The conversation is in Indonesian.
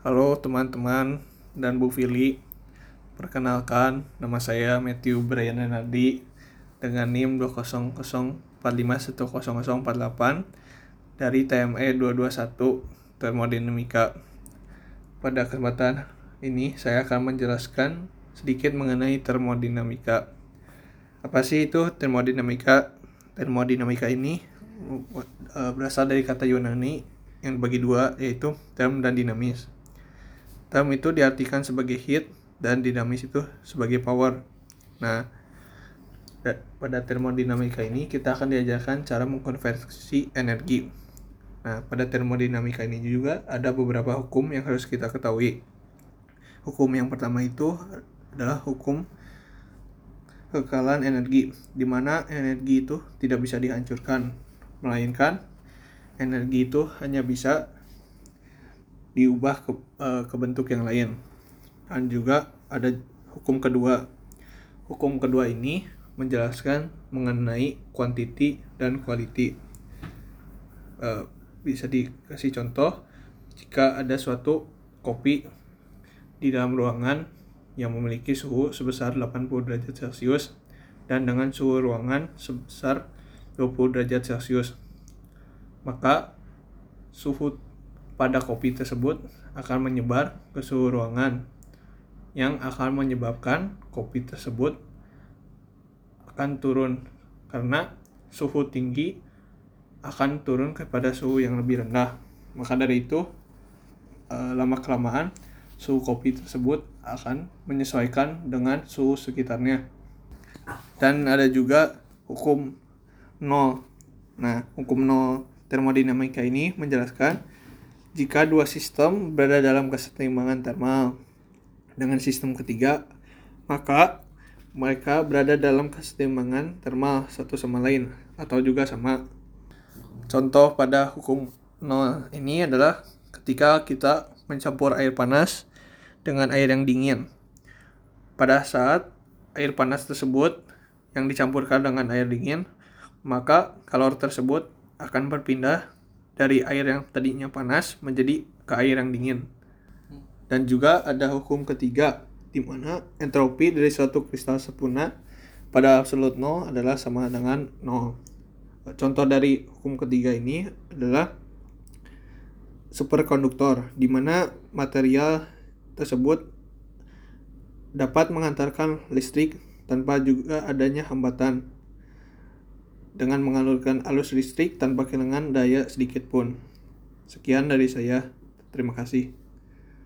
Halo teman-teman dan Bu Fili. Perkenalkan, nama saya Matthew Brian Renardi dengan NIM 20045100048 dari TME 221 Termodinamika. Pada kesempatan ini saya akan menjelaskan sedikit mengenai termodinamika. Apa sih itu termodinamika? Termodinamika ini uh, berasal dari kata Yunani yang bagi dua yaitu term dan dinamis. Term itu diartikan sebagai heat dan dinamis itu sebagai power. Nah, pada termodinamika ini kita akan diajarkan cara mengkonversi energi. Nah, pada termodinamika ini juga ada beberapa hukum yang harus kita ketahui. Hukum yang pertama itu adalah hukum kekekalan energi, di mana energi itu tidak bisa dihancurkan, melainkan energi itu hanya bisa diubah ke, uh, ke bentuk yang lain. Dan juga ada hukum kedua. Hukum kedua ini menjelaskan mengenai quantity dan quality. Uh, bisa dikasih contoh jika ada suatu kopi di dalam ruangan yang memiliki suhu sebesar 80 derajat Celcius dan dengan suhu ruangan sebesar 20 derajat Celcius. Maka suhu pada kopi tersebut akan menyebar ke seluruh ruangan yang akan menyebabkan kopi tersebut akan turun karena suhu tinggi akan turun kepada suhu yang lebih rendah. Maka dari itu eh, lama kelamaan suhu kopi tersebut akan menyesuaikan dengan suhu sekitarnya. Dan ada juga hukum nol. Nah, hukum nol termodinamika ini menjelaskan jika dua sistem berada dalam keseimbangan termal dengan sistem ketiga, maka mereka berada dalam keseimbangan termal satu sama lain atau juga sama. Contoh pada hukum nol ini adalah ketika kita mencampur air panas dengan air yang dingin. Pada saat air panas tersebut yang dicampurkan dengan air dingin, maka kalor tersebut akan berpindah dari air yang tadinya panas menjadi ke air yang dingin. Dan juga ada hukum ketiga di mana entropi dari suatu kristal sempurna pada absolut nol adalah sama dengan nol. Contoh dari hukum ketiga ini adalah superkonduktor di mana material tersebut dapat mengantarkan listrik tanpa juga adanya hambatan dengan mengalurkan arus listrik tanpa kehilangan daya sedikit pun. Sekian dari saya. Terima kasih.